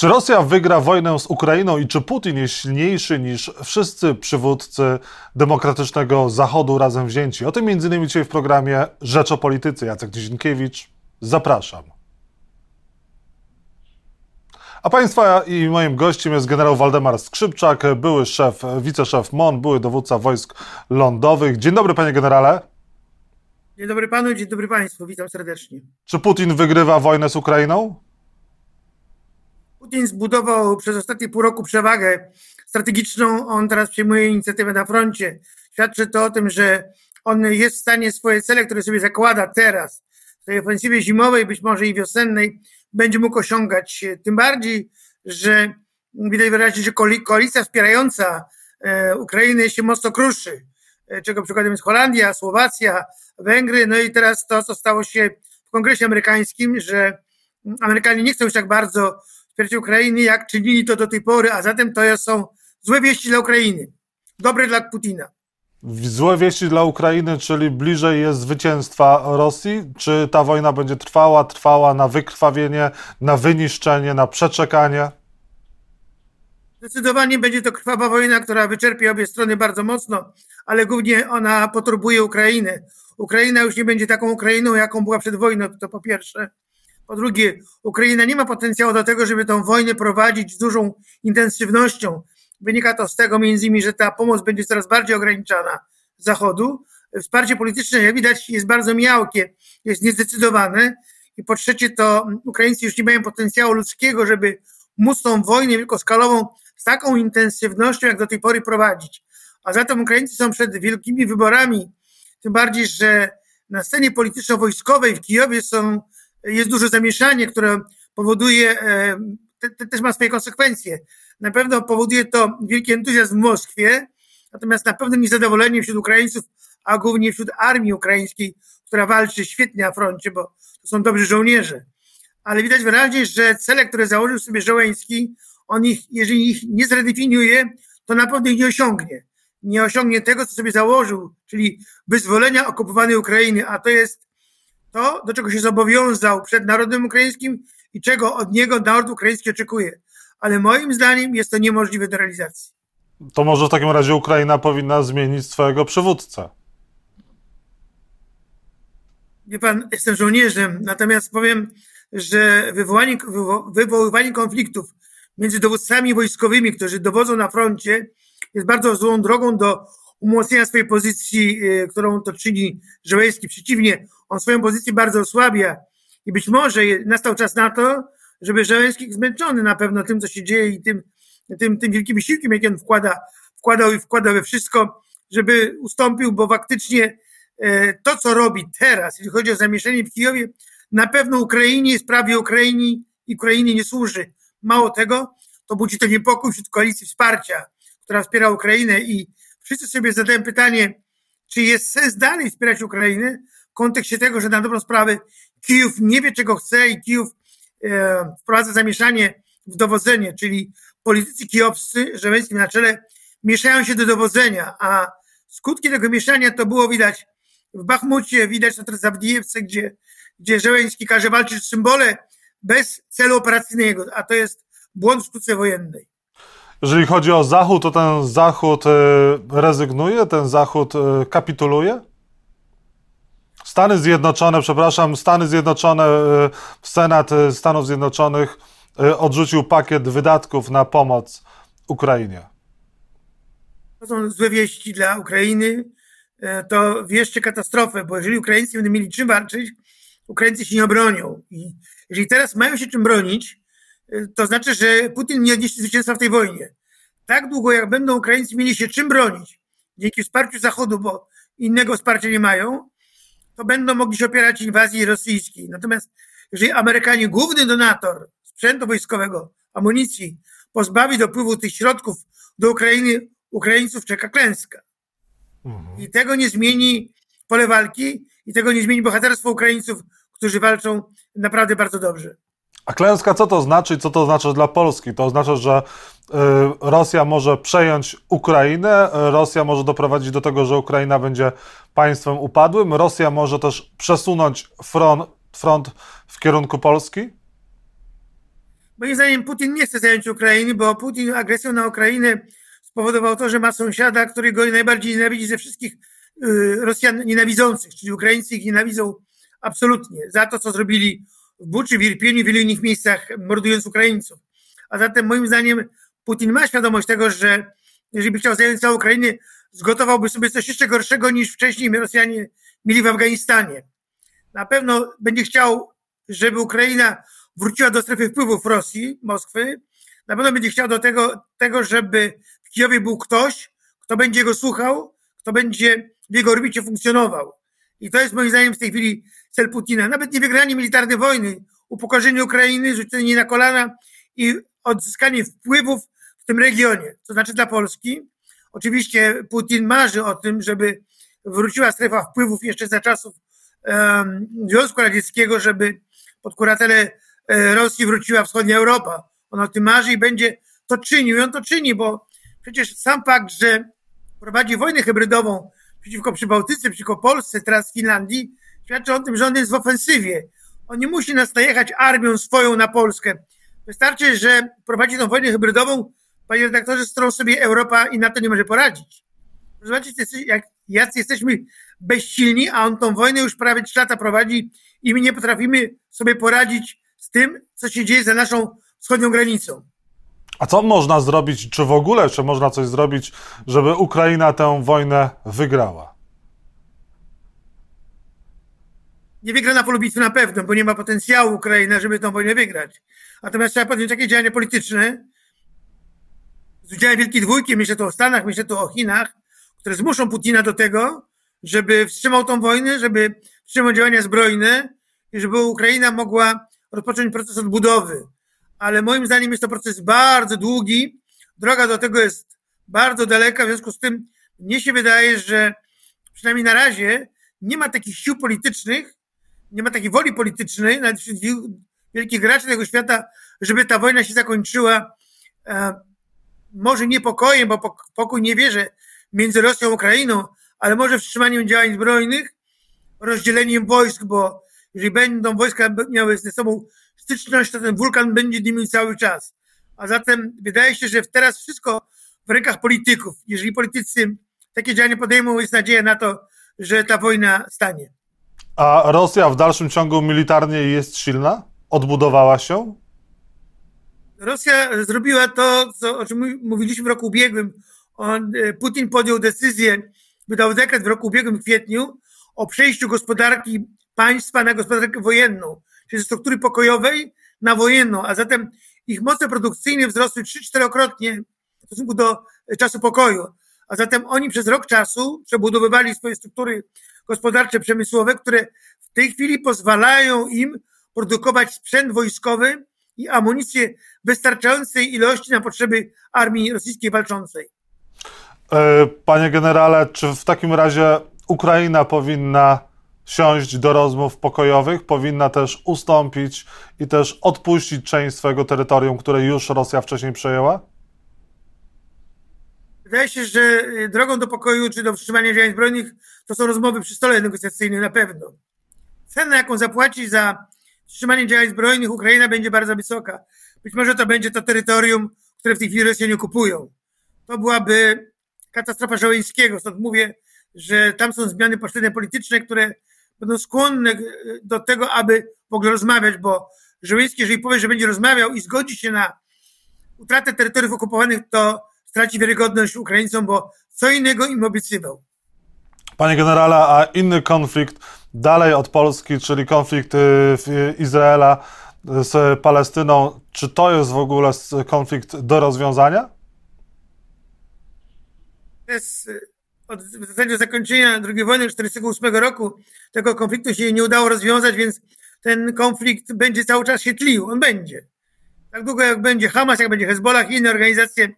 Czy Rosja wygra wojnę z Ukrainą i czy Putin jest silniejszy niż wszyscy przywódcy demokratycznego Zachodu razem wzięci? O tym m.in. dzisiaj w programie Rzecz o Polityce. Jacek Dzienkiewicz, zapraszam. A Państwa i moim gościem jest generał Waldemar Skrzypczak, były szef, wiceszef MON, były dowódca wojsk lądowych. Dzień dobry, panie generale. Dzień dobry panu, dzień dobry państwu, witam serdecznie. Czy Putin wygrywa wojnę z Ukrainą? Putin zbudował przez ostatnie pół roku przewagę strategiczną. On teraz przyjmuje inicjatywę na froncie. Świadczy to o tym, że on jest w stanie swoje cele, które sobie zakłada teraz, w tej ofensywie zimowej, być może i wiosennej, będzie mógł osiągać. Tym bardziej, że widać wyraźnie, że koalicja wspierająca e, Ukrainę się mocno kruszy, e, czego przykładem jest Holandia, Słowacja, Węgry, no i teraz to, co stało się w kongresie amerykańskim, że Amerykanie nie chcą już tak bardzo wspierać Ukrainy, jak czynili to do tej pory, a zatem to są złe wieści dla Ukrainy, dobre dla Putina. Złe wieści dla Ukrainy, czyli bliżej jest zwycięstwa Rosji? Czy ta wojna będzie trwała, trwała na wykrwawienie, na wyniszczenie, na przeczekanie? Zdecydowanie będzie to krwawa wojna, która wyczerpie obie strony bardzo mocno, ale głównie ona poturbuje Ukrainę. Ukraina już nie będzie taką Ukrainą, jaką była przed wojną, to po pierwsze. Po drugie, Ukraina nie ma potencjału do tego, żeby tę wojnę prowadzić z dużą intensywnością. Wynika to z tego między innymi, że ta pomoc będzie coraz bardziej ograniczana z Zachodu. Wsparcie polityczne, jak widać, jest bardzo miałkie, jest niezdecydowane. I po trzecie, to Ukraińcy już nie mają potencjału ludzkiego, żeby móc tą wojnę wielkoskalową z taką intensywnością, jak do tej pory prowadzić. A zatem Ukraińcy są przed wielkimi wyborami, tym bardziej, że na scenie polityczno-wojskowej w Kijowie są jest duże zamieszanie, które powoduje, e, te, te też ma swoje konsekwencje. Na pewno powoduje to wielki entuzjazm w Moskwie, natomiast na pewno niezadowolenie wśród Ukraińców, a głównie wśród armii ukraińskiej, która walczy świetnie na froncie, bo to są dobrzy żołnierze. Ale widać wyraźnie, że cele, które założył sobie Żołęński, on ich, jeżeli ich nie zredefiniuje, to na pewno ich nie osiągnie. Nie osiągnie tego, co sobie założył, czyli wyzwolenia okupowanej Ukrainy, a to jest to, do czego się zobowiązał przed narodem ukraińskim i czego od niego naród ukraiński oczekuje. Ale moim zdaniem jest to niemożliwe do realizacji. To może w takim razie Ukraina powinna zmienić swojego przywódcę. Wie pan, jestem żołnierzem, natomiast powiem, że wywołanie, wywoływanie konfliktów między dowódcami wojskowymi, którzy dowodzą na froncie, jest bardzo złą drogą do umocnienia swojej pozycji, y, którą to czyni Żołejski. Przeciwnie, on swoją pozycję bardzo osłabia i być może nastał czas na to, żeby Żołejski zmęczony na pewno tym, co się dzieje i tym, tym, tym wielkim wysiłkiem, jaki on wkłada, wkładał i wkłada we wszystko, żeby ustąpił, bo faktycznie e, to, co robi teraz, jeśli chodzi o zamieszanie w Kijowie, na pewno Ukrainie, sprawie Ukrainy i Ukrainie nie służy. Mało tego, to budzi to niepokój wśród koalicji wsparcia, która wspiera Ukrainę i wszyscy sobie zadają pytanie, czy jest sens dalej wspierać Ukrainę w kontekście tego, że na dobrą sprawę Kijów nie wie, czego chce i Kijów e, wprowadza zamieszanie w dowodzenie, czyli politycy kijowscy, Żeleńskim na czele, mieszają się do dowodzenia, a skutki tego mieszania to było widać w Bachmucie, widać na w Zawdijewce, gdzie, gdzie Żeleński każe walczyć z symbole bez celu operacyjnego, a to jest błąd w sztuce wojennej. Jeżeli chodzi o Zachód, to ten Zachód e, rezygnuje, ten Zachód e, kapituluje? Stany Zjednoczone, przepraszam, Stany Zjednoczone, e, Senat Stanów Zjednoczonych odrzucił pakiet wydatków na pomoc Ukrainie. To są złe wieści dla Ukrainy. To wieszcie katastrofę, bo jeżeli Ukraińcy będą mieli czym walczyć, Ukraińcy się nie obronią. I jeżeli teraz mają się czym bronić, to znaczy, że Putin nie odniesie zwycięstwa w tej wojnie. Tak długo, jak będą Ukraińcy mieli się czym bronić, dzięki wsparciu Zachodu, bo innego wsparcia nie mają, to będą mogli się opierać inwazji rosyjskiej. Natomiast jeżeli Amerykanie, główny donator sprzętu wojskowego, amunicji, pozbawi dopływu tych środków do Ukrainy, Ukraińców czeka klęska. Mhm. I tego nie zmieni pole walki i tego nie zmieni bohaterstwo Ukraińców, którzy walczą naprawdę bardzo dobrze. A klęska co to znaczy co to oznacza dla Polski? To oznacza, że y, Rosja może przejąć Ukrainę, Rosja może doprowadzić do tego, że Ukraina będzie państwem upadłym, Rosja może też przesunąć front, front w kierunku Polski? Moim zdaniem Putin nie chce zająć Ukrainy, bo Putin agresją na Ukrainę spowodował to, że ma sąsiada, który go najbardziej nienawidzi ze wszystkich y, Rosjan nienawidzących, czyli Ukraińcy ich nienawidzą absolutnie za to, co zrobili w Buczy, w Irpieniu, w wielu innych miejscach, mordując Ukraińców. A zatem moim zdaniem Putin ma świadomość tego, że jeżeli by chciał zająć całą Ukrainę, zgotowałby sobie coś jeszcze gorszego niż wcześniej Rosjanie mieli w Afganistanie. Na pewno będzie chciał, żeby Ukraina wróciła do strefy wpływów Rosji, Moskwy. Na pewno będzie chciał do tego, tego, żeby w Kijowie był ktoś, kto będzie go słuchał, kto będzie w jego orbicie funkcjonował. I to jest moim zdaniem w tej chwili cel Putina. Nawet nie wygranie militarnej wojny, upokorzenie Ukrainy, rzucenie na kolana i odzyskanie wpływów w tym regionie. To znaczy dla Polski. Oczywiście Putin marzy o tym, żeby wróciła strefa wpływów jeszcze za czasów um, Związku Radzieckiego, żeby pod kuratelę e, Rosji wróciła wschodnia Europa. On o tym marzy i będzie to czynił. I on to czyni, bo przecież sam fakt, że prowadzi wojnę hybrydową przeciwko Przybałtyce, przeciwko Polsce, teraz Finlandii, świadczy o tym, że on jest w ofensywie. On nie musi nas najechać armią swoją na Polskę. Wystarczy, że prowadzi tą wojnę hybrydową, panie redaktorze, z którą sobie Europa i NATO nie może poradzić. Zobaczcie, jak, jacy jesteśmy bezsilni, a on tą wojnę już prawie trzy lata prowadzi i my nie potrafimy sobie poradzić z tym, co się dzieje za naszą wschodnią granicą. A co można zrobić, czy w ogóle, czy można coś zrobić, żeby Ukraina tę wojnę wygrała? Nie wygra na polu bitwy na pewno, bo nie ma potencjału Ukraina, żeby tę wojnę wygrać. Natomiast trzeba podjąć takie działania polityczne z udziałem Wielkiej Dwójki, myślę tu o Stanach, myślę tu o Chinach, które zmuszą Putina do tego, żeby wstrzymał tą wojnę, żeby wstrzymał działania zbrojne i żeby Ukraina mogła rozpocząć proces odbudowy. Ale moim zdaniem jest to proces bardzo długi. Droga do tego jest bardzo daleka, w związku z tym mnie się wydaje, że przynajmniej na razie nie ma takich sił politycznych, nie ma takiej woli politycznej, nawet wśród wielkich graczy tego świata, żeby ta wojna się zakończyła e, może niepokojem, bo pokój nie wierzę między Rosją a Ukrainą, ale może wstrzymaniem działań zbrojnych, rozdzieleniem wojsk, bo jeżeli będą wojska miały ze sobą styczność, to ten wulkan będzie dymił cały czas. A zatem wydaje się, że teraz wszystko w rękach polityków. Jeżeli politycy takie działania podejmą, jest nadzieja na to, że ta wojna stanie. A Rosja w dalszym ciągu militarnie jest silna? Odbudowała się? Rosja zrobiła to, co, o czym mówiliśmy w roku ubiegłym. On, e, Putin podjął decyzję, wydał dekret w roku ubiegłym, w kwietniu, o przejściu gospodarki państwa na gospodarkę wojenną, czyli ze struktury pokojowej na wojenną, a zatem ich moce produkcyjne wzrosły 3-4-krotnie w stosunku do czasu pokoju. A zatem oni przez rok czasu przebudowywali swoje struktury gospodarcze, przemysłowe, które w tej chwili pozwalają im produkować sprzęt wojskowy i amunicję wystarczającej ilości na potrzeby armii rosyjskiej walczącej. E, panie generale, czy w takim razie Ukraina powinna siąść do rozmów pokojowych, powinna też ustąpić i też odpuścić część swojego terytorium, które już Rosja wcześniej przejęła? Wydaje się, że y, drogą do pokoju czy do wstrzymania działań zbrojnych to są rozmowy przy stole negocjacyjnym na pewno. Cena, jaką zapłaci za wstrzymanie działań zbrojnych Ukraina będzie bardzo wysoka. Być może to będzie to terytorium, które w tej chwili Rosjanie kupują. To byłaby katastrofa Żołyńskiego. Stąd mówię, że tam są zmiany poszczególne polityczne, które będą skłonne y, do tego, aby w ogóle rozmawiać, bo Żołyński, jeżeli powie, że będzie rozmawiał i zgodzi się na utratę terytoriów okupowanych, to straci wiarygodność Ukraińcom, bo co innego im obiecywał. Panie generale, a inny konflikt dalej od Polski, czyli konflikt y, Izraela z Palestyną, czy to jest w ogóle konflikt do rozwiązania? To jest y, od w zasadzie zakończenia II wojny 1948 roku tego konfliktu się nie udało rozwiązać, więc ten konflikt będzie cały czas się tlił. On będzie. Tak długo jak będzie Hamas, jak będzie Hezbollah i inne organizacje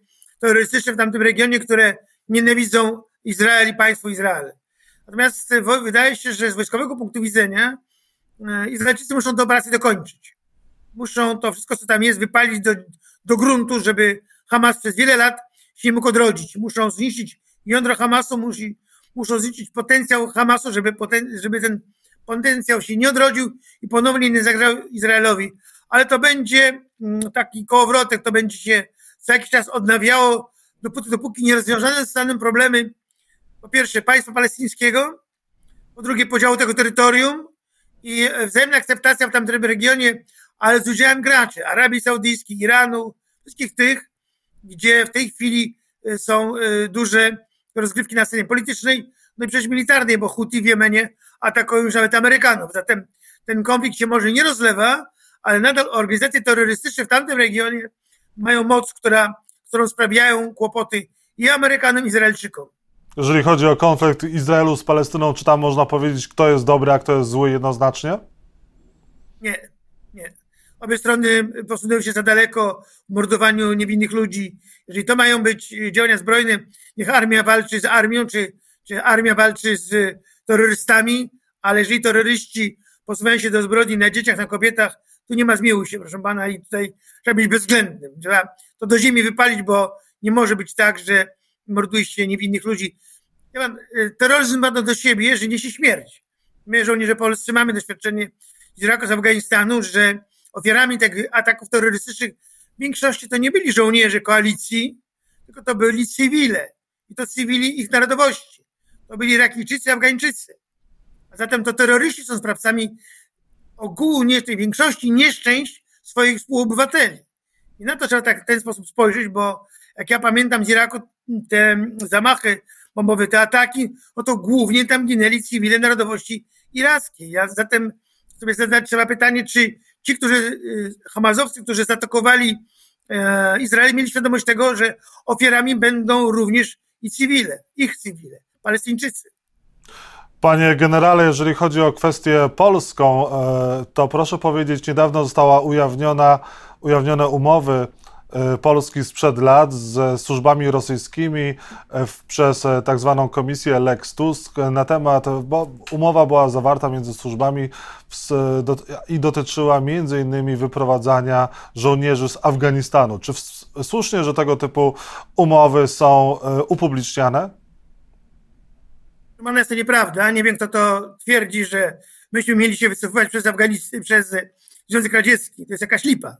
terrorystyczne w tamtym regionie, które nienawidzą Izrael i państwo Izrael. Natomiast wydaje się, że z wojskowego punktu widzenia e, Izraelczycy muszą tę operację dokończyć. Muszą to wszystko, co tam jest, wypalić do, do gruntu, żeby Hamas przez wiele lat się nie mógł odrodzić. Muszą zniszczyć jądro Hamasu, musi, muszą zniszczyć potencjał Hamasu, żeby, poten, żeby ten potencjał się nie odrodził i ponownie nie zagrał Izraelowi. Ale to będzie mm, taki kołowrotek, to będzie się co jakiś czas odnawiało, dopóki, dopóki nie rozwiązane zostaną problemy, po pierwsze, państwa palestyńskiego, po drugie, podziału tego terytorium i wzajemna akceptacja w tamtym regionie, ale z udziałem graczy, Arabii Saudyjskiej, Iranu, wszystkich tych, gdzie w tej chwili y, są y, duże rozgrywki na scenie politycznej, no i przecież militarnej, bo Huti w Jemenie atakują już nawet Amerykanów. Zatem ten konflikt się może nie rozlewa, ale nadal organizacje terrorystyczne w tamtym regionie mają moc, która, którą sprawiają kłopoty i Amerykanom, i Izraelczykom. Jeżeli chodzi o konflikt Izraelu z Palestyną, czy tam można powiedzieć, kto jest dobry, a kto jest zły jednoznacznie? Nie, nie. Obie strony posunęły się za daleko w mordowaniu niewinnych ludzi. Jeżeli to mają być działania zbrojne, niech armia walczy z armią, czy, czy armia walczy z terrorystami, ale jeżeli terroryści posuwają się do zbrodni na dzieciach, na kobietach, tu nie ma zmiłuj się, proszę pana, i tutaj trzeba być bezwzględnym. Trzeba to do ziemi wypalić, bo nie może być tak, że morduje się niewinnych ludzi. Ja mam, y, terroryzm ma do siebie, że niesie śmierć. My, żołnierze polscy, mamy doświadczenie z Iraku, z Afganistanu, że ofiarami tych ataków terrorystycznych w większości to nie byli żołnierze koalicji, tylko to byli cywile. I to cywili ich narodowości. To byli Irakijczycy, Afgańczycy. A zatem to terroryści są sprawcami ogólnie tej większości nieszczęść swoich współobywateli. I na to trzeba tak w ten sposób spojrzeć, bo jak ja pamiętam z Iraku te zamachy bombowe, te ataki, no to głównie tam ginęli cywile narodowości irackiej. Ja zatem sobie zadać trzeba pytanie, czy ci, którzy, y, Hamazowcy, którzy zaatakowali e, Izrael, mieli świadomość tego, że ofiarami będą również i cywile, ich cywile, Palestyńczycy. Panie generale, jeżeli chodzi o kwestię polską, e, to proszę powiedzieć, niedawno została ujawniona, ujawnione umowy e, Polski sprzed lat ze służbami rosyjskimi e, przez tak zwaną komisję Lex Tusk na temat, bo umowa była zawarta między służbami i dotyczyła między innymi wyprowadzania żołnierzy z Afganistanu. Czy słusznie, że tego typu umowy są upubliczniane? Mam jest to nieprawda. Nie wiem, kto to twierdzi, że myśmy mieli się wycofywać przez Afganistan, przez Związek Radziecki. To jest jakaś lipa.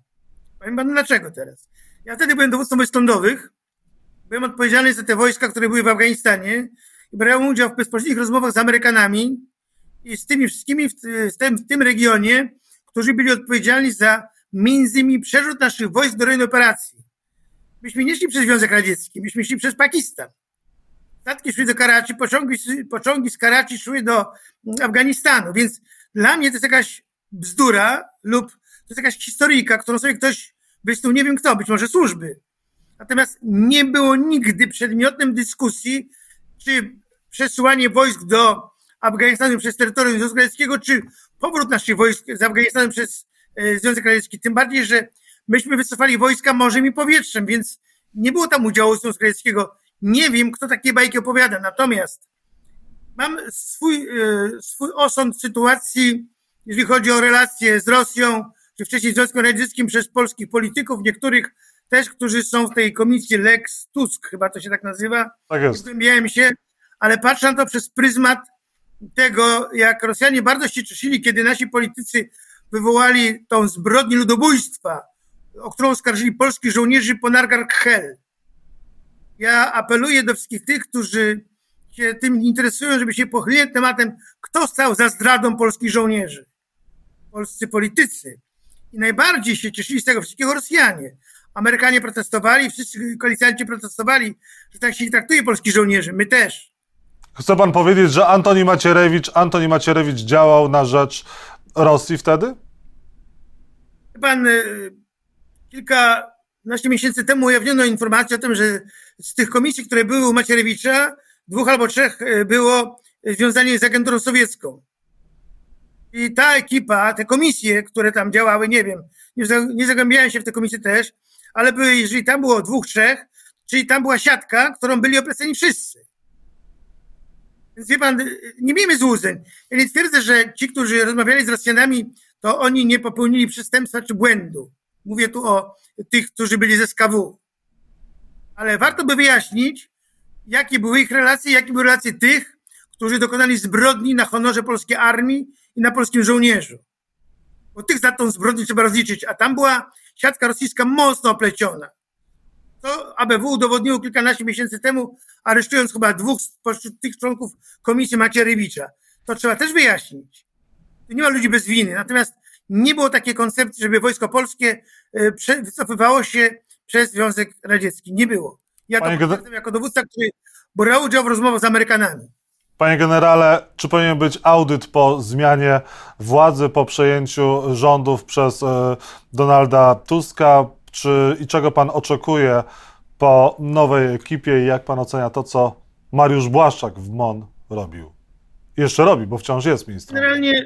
Powiem panu dlaczego teraz. Ja wtedy byłem dowódcą wojsk lądowych. Byłem odpowiedzialny za te wojska, które były w Afganistanie i brałem udział w bezpośrednich rozmowach z Amerykanami i z tymi wszystkimi w tym, w tym regionie, którzy byli odpowiedzialni za między innymi przerzut naszych wojsk do rejonu operacji. Myśmy nie szli przez Związek Radziecki, myśmy szli przez Pakistan. Statki szły do Karachi, pociągi, pociągi z Karachi szły do Afganistanu, więc dla mnie to jest jakaś bzdura lub to jest jakaś historyjka, którą sobie ktoś wysnuł, nie wiem kto, być może służby. Natomiast nie było nigdy przedmiotem dyskusji, czy przesyłanie wojsk do Afganistanu przez terytorium Związku Radzieckiego, czy powrót naszych wojsk z Afganistanu przez e, Związek Radziecki. Tym bardziej, że myśmy wycofali wojska morzem i powietrzem, więc nie było tam udziału Związku Radzieckiego nie wiem, kto takie bajki opowiada, natomiast mam swój, e, swój osąd sytuacji, jeżeli chodzi o relacje z Rosją, czy wcześniej z Związkiem Radzieckim przez polskich polityków, niektórych też, którzy są w tej komisji Lex Tusk, chyba to się tak nazywa. Tak jest. Zgłębiałem się, ale patrzę na to przez pryzmat tego, jak Rosjanie bardzo się cieszyli, kiedy nasi politycy wywołali tą zbrodnię ludobójstwa, o którą oskarżyli polskich żołnierzy po Nargar Khel ja apeluję do wszystkich tych, którzy się tym interesują, żeby się pochylili tematem, kto stał za zdradą polskich żołnierzy. Polscy politycy. I najbardziej się cieszyli z tego wszystkiego Rosjanie. Amerykanie protestowali, wszyscy koalicjanci protestowali, że tak się nie traktuje polskich żołnierzy. My też. Chce pan powiedzieć, że Antoni Macierewicz, Antoni Macierewicz działał na rzecz Rosji wtedy? Pan y, kilka 12 miesięcy temu ujawniono informację o tym, że z tych komisji, które były u Macierewicza, dwóch albo trzech e, było związanie z agenturą sowiecką. I ta ekipa, te komisje, które tam działały, nie wiem, nie zagłębiałem się w te komisje też, ale były, jeżeli tam było dwóch, trzech, czyli tam była siatka, którą byli obecni wszyscy. Więc wie pan, nie miejmy złudzeń. Ja nie twierdzę, że ci, którzy rozmawiali z Rosjanami, to oni nie popełnili przestępstwa czy błędu. Mówię tu o tych, którzy byli ze SKW. Ale warto by wyjaśnić, jakie były ich relacje, jakie były relacje tych, którzy dokonali zbrodni na honorze polskiej armii i na polskim żołnierzu. Bo tych za tą zbrodnię trzeba rozliczyć, a tam była siatka rosyjska mocno opleciona. To ABW udowodniło kilkanaście miesięcy temu, aresztując chyba dwóch spośród tych członków komisji Macierewicza. To trzeba też wyjaśnić. Tu nie ma ludzi bez winy. Natomiast nie było takiej koncepcji, żeby wojsko polskie e, wycofywało się przez Związek Radziecki. Nie było. Ja to potwierdzam jako dowódca, który brał udział w rozmowach z Amerykanami. Panie generale, czy powinien być audyt po zmianie władzy, po przejęciu rządów przez e, Donalda Tuska? Czy i czego pan oczekuje po nowej ekipie i jak pan ocenia to, co Mariusz Błaszczak w MON robił? Jeszcze robi, bo wciąż jest ministrem. Generalnie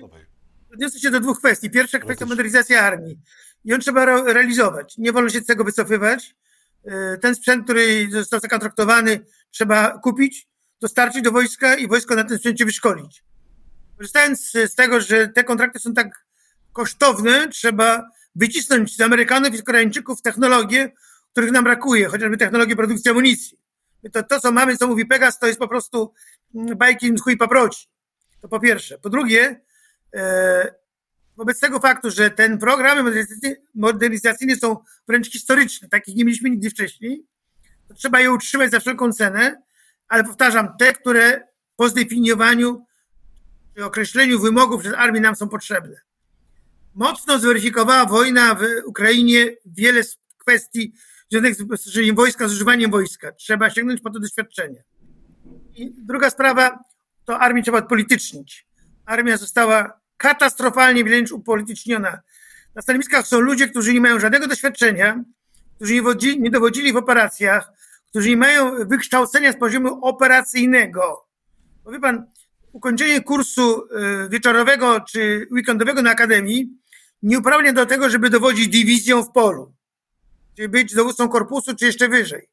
odniosę się do dwóch kwestii. Pierwsza kwestia modernizacja armii. I on trzeba realizować. Nie wolno się z tego wycofywać. E, ten sprzęt, który został zakontraktowany, trzeba kupić, dostarczyć do wojska i wojsko na tym sprzęcie wyszkolić. Korzystając z tego, że te kontrakty są tak kosztowne, trzeba wycisnąć z Amerykanów i z Koreańczyków technologie, których nam brakuje, chociażby technologię produkcji amunicji. To, to co mamy, co mówi Pegas, to jest po prostu mm, bajki chuj paproci. To po pierwsze. Po drugie, wobec tego faktu, że ten programy modernizacyjne są wręcz historyczne, takich nie mieliśmy nigdy wcześniej, to trzeba je utrzymać za wszelką cenę, ale powtarzam, te, które po zdefiniowaniu czy określeniu wymogów przez armię nam są potrzebne. Mocno zweryfikowała wojna w Ukrainie wiele kwestii związanych z wyposażeniem wojska, z używaniem wojska. Trzeba sięgnąć po to doświadczenie. I druga sprawa, to armię trzeba odpolitycznić. Armia została katastrofalnie wręcz upolityczniona. Na stanowiskach są ludzie, którzy nie mają żadnego doświadczenia, którzy nie, wodzili, nie dowodzili w operacjach, którzy nie mają wykształcenia z poziomu operacyjnego. Bo wie pan, ukończenie kursu y, wieczorowego czy weekendowego na akademii nie uprawnia do tego, żeby dowodzić dywizją w polu. Czy być dowódcą korpusu, czy jeszcze wyżej.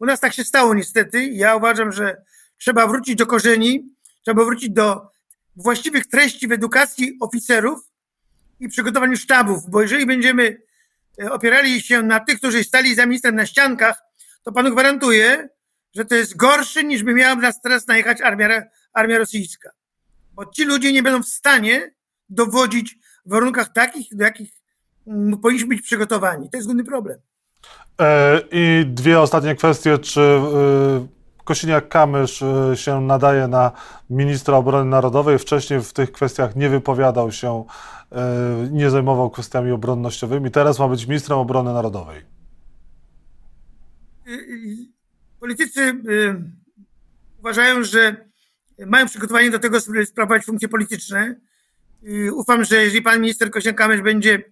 U nas tak się stało niestety. Ja uważam, że trzeba wrócić do korzeni, trzeba wrócić do właściwych treści w edukacji oficerów i przygotowaniu sztabów, bo jeżeli będziemy e, opierali się na tych, którzy stali za ministrem na ściankach, to panu gwarantuję, że to jest gorsze niż by miała nas teraz najechać armia, armia rosyjska. Bo ci ludzie nie będą w stanie dowodzić w warunkach takich, do jakich mm, powinniśmy być przygotowani. To jest główny problem. E, I dwie ostatnie kwestie. Czy e, Kosiniak-Kamysz y, się nadaje na ministra obrony narodowej. Wcześniej w tych kwestiach nie wypowiadał się, y, nie zajmował kwestiami obronnościowymi. Teraz ma być ministrem obrony narodowej. Politycy uważają, że mają przygotowanie do tego, żeby sprawować funkcje polityczne. Ufam, że jeżeli pan minister Kosiniak-Kamysz będzie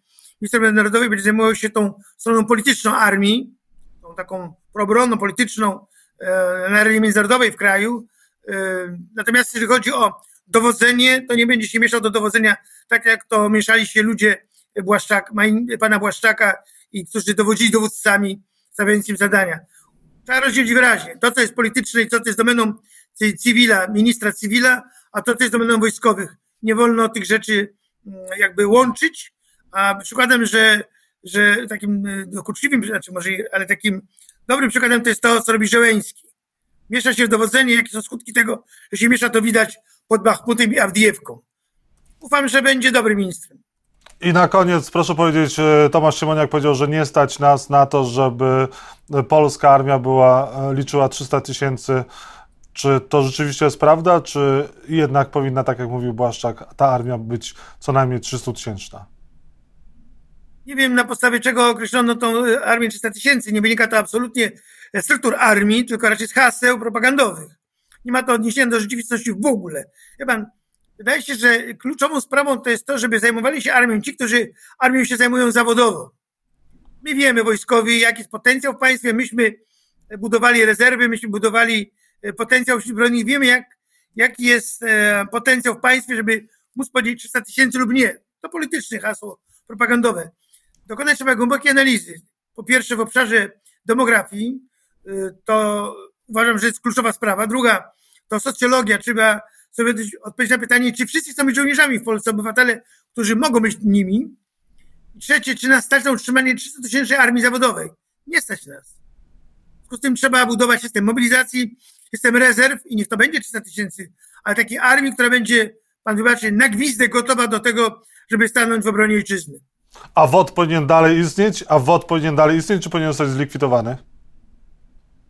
ministrem obrony narodowej, będzie zajmował się tą stroną polityczną armii, tą taką proobronną, polityczną, E, na arenie międzynarodowej w kraju. E, natomiast jeżeli chodzi o dowodzenie, to nie będzie się mieszał do dowodzenia tak, jak to mieszali się ludzie Błaszczak, pana Błaszczaka i którzy dowodzili dowódcami, stawiając im zadania. Trzeba rozdzielić wyraźnie. To, co jest polityczne i to, co jest domeną cywila, ministra cywila, a to, co jest domeną wojskowych. Nie wolno tych rzeczy mm, jakby łączyć, a przykładem, że, że takim e, dokuczliwym, znaczy może, ale takim Dobrym przykładem to jest to, co robi Żeleński. Miesza się w dowodzenie, jakie są skutki tego, że się miesza to widać pod Bachmutem i Awdijewką. Ufam, że będzie dobrym ministrem. I na koniec proszę powiedzieć, e, Tomasz Siemoniak powiedział, że nie stać nas na to, żeby polska armia była, e, liczyła 300 tysięcy. Czy to rzeczywiście jest prawda, czy jednak powinna, tak jak mówił Błaszczak, ta armia być co najmniej 300 tysięczna? Nie wiem na podstawie czego określono tą e, armię 300 tysięcy. Nie wynika to absolutnie z struktur armii, tylko raczej z haseł propagandowych. Nie ma to odniesienia do rzeczywistości w ogóle. Wie pan, wydaje się, że kluczową sprawą to jest to, żeby zajmowali się armią ci, którzy armią się zajmują zawodowo. My wiemy, wojskowi, jaki jest potencjał w państwie. Myśmy budowali rezerwy, myśmy budowali e, potencjał w broni. Wiemy, jak, jaki jest e, potencjał w państwie, żeby móc powiedzieć 300 tysięcy lub nie. To polityczne hasło propagandowe dokonać trzeba głębokiej analizy. Po pierwsze w obszarze demografii, y, to uważam, że jest kluczowa sprawa. Druga to socjologia. Trzeba sobie odpowiedzieć na pytanie, czy wszyscy chcą być żołnierzami w Polsce, obywatele, którzy mogą być nimi. Trzecie, czy nas stać na utrzymanie 300 tysięcy armii zawodowej? Nie stać nas. W związku z tym trzeba budować system mobilizacji, system rezerw i niech to będzie 300 tysięcy, ale takiej armii, która będzie, pan wybaczy, na gwizdek gotowa do tego, żeby stanąć w obronie ojczyzny. A WOT powinien dalej istnieć? A WOT powinien dalej istnieć, czy powinien zostać zlikwidowany?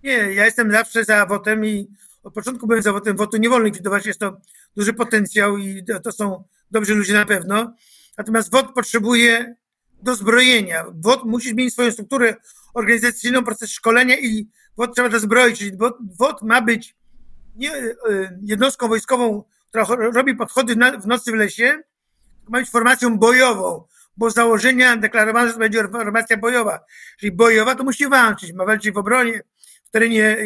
Nie, ja jestem zawsze za wotem i od początku byłem za wotem. Wotu nie wolno likwidować, jest to duży potencjał i to są dobrzy ludzie na pewno. Natomiast WOT potrzebuje dozbrojenia. WOT musi zmienić swoją strukturę organizacyjną, proces szkolenia i WOT trzeba dozbroić. Czyli WOT, WOT ma być nie e, jednostką wojskową, która robi podchody w nocy w lesie, ma być formacją bojową, bo z założenia deklarowano, że to będzie formacja bojowa. Czyli bojowa to musi walczyć, ma walczyć w obronie, w terenie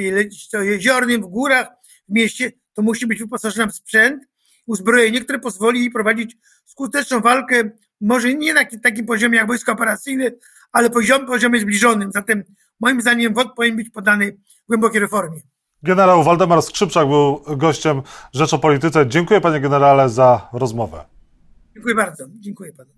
jeziornym, w górach, w mieście, to musi być wyposażona w sprzęt, uzbrojenie, które pozwoli jej prowadzić skuteczną walkę, może nie na takim poziomie jak wojsko operacyjne, ale poziom, poziomie zbliżonym. Zatem moim zdaniem WOD powinien być poddany głębokiej reformie. Generał Waldemar Skrzypczak był gościem Rzecz o Polityce. Dziękuję panie generale za rozmowę. Dziękuję bardzo. Dziękuję panu.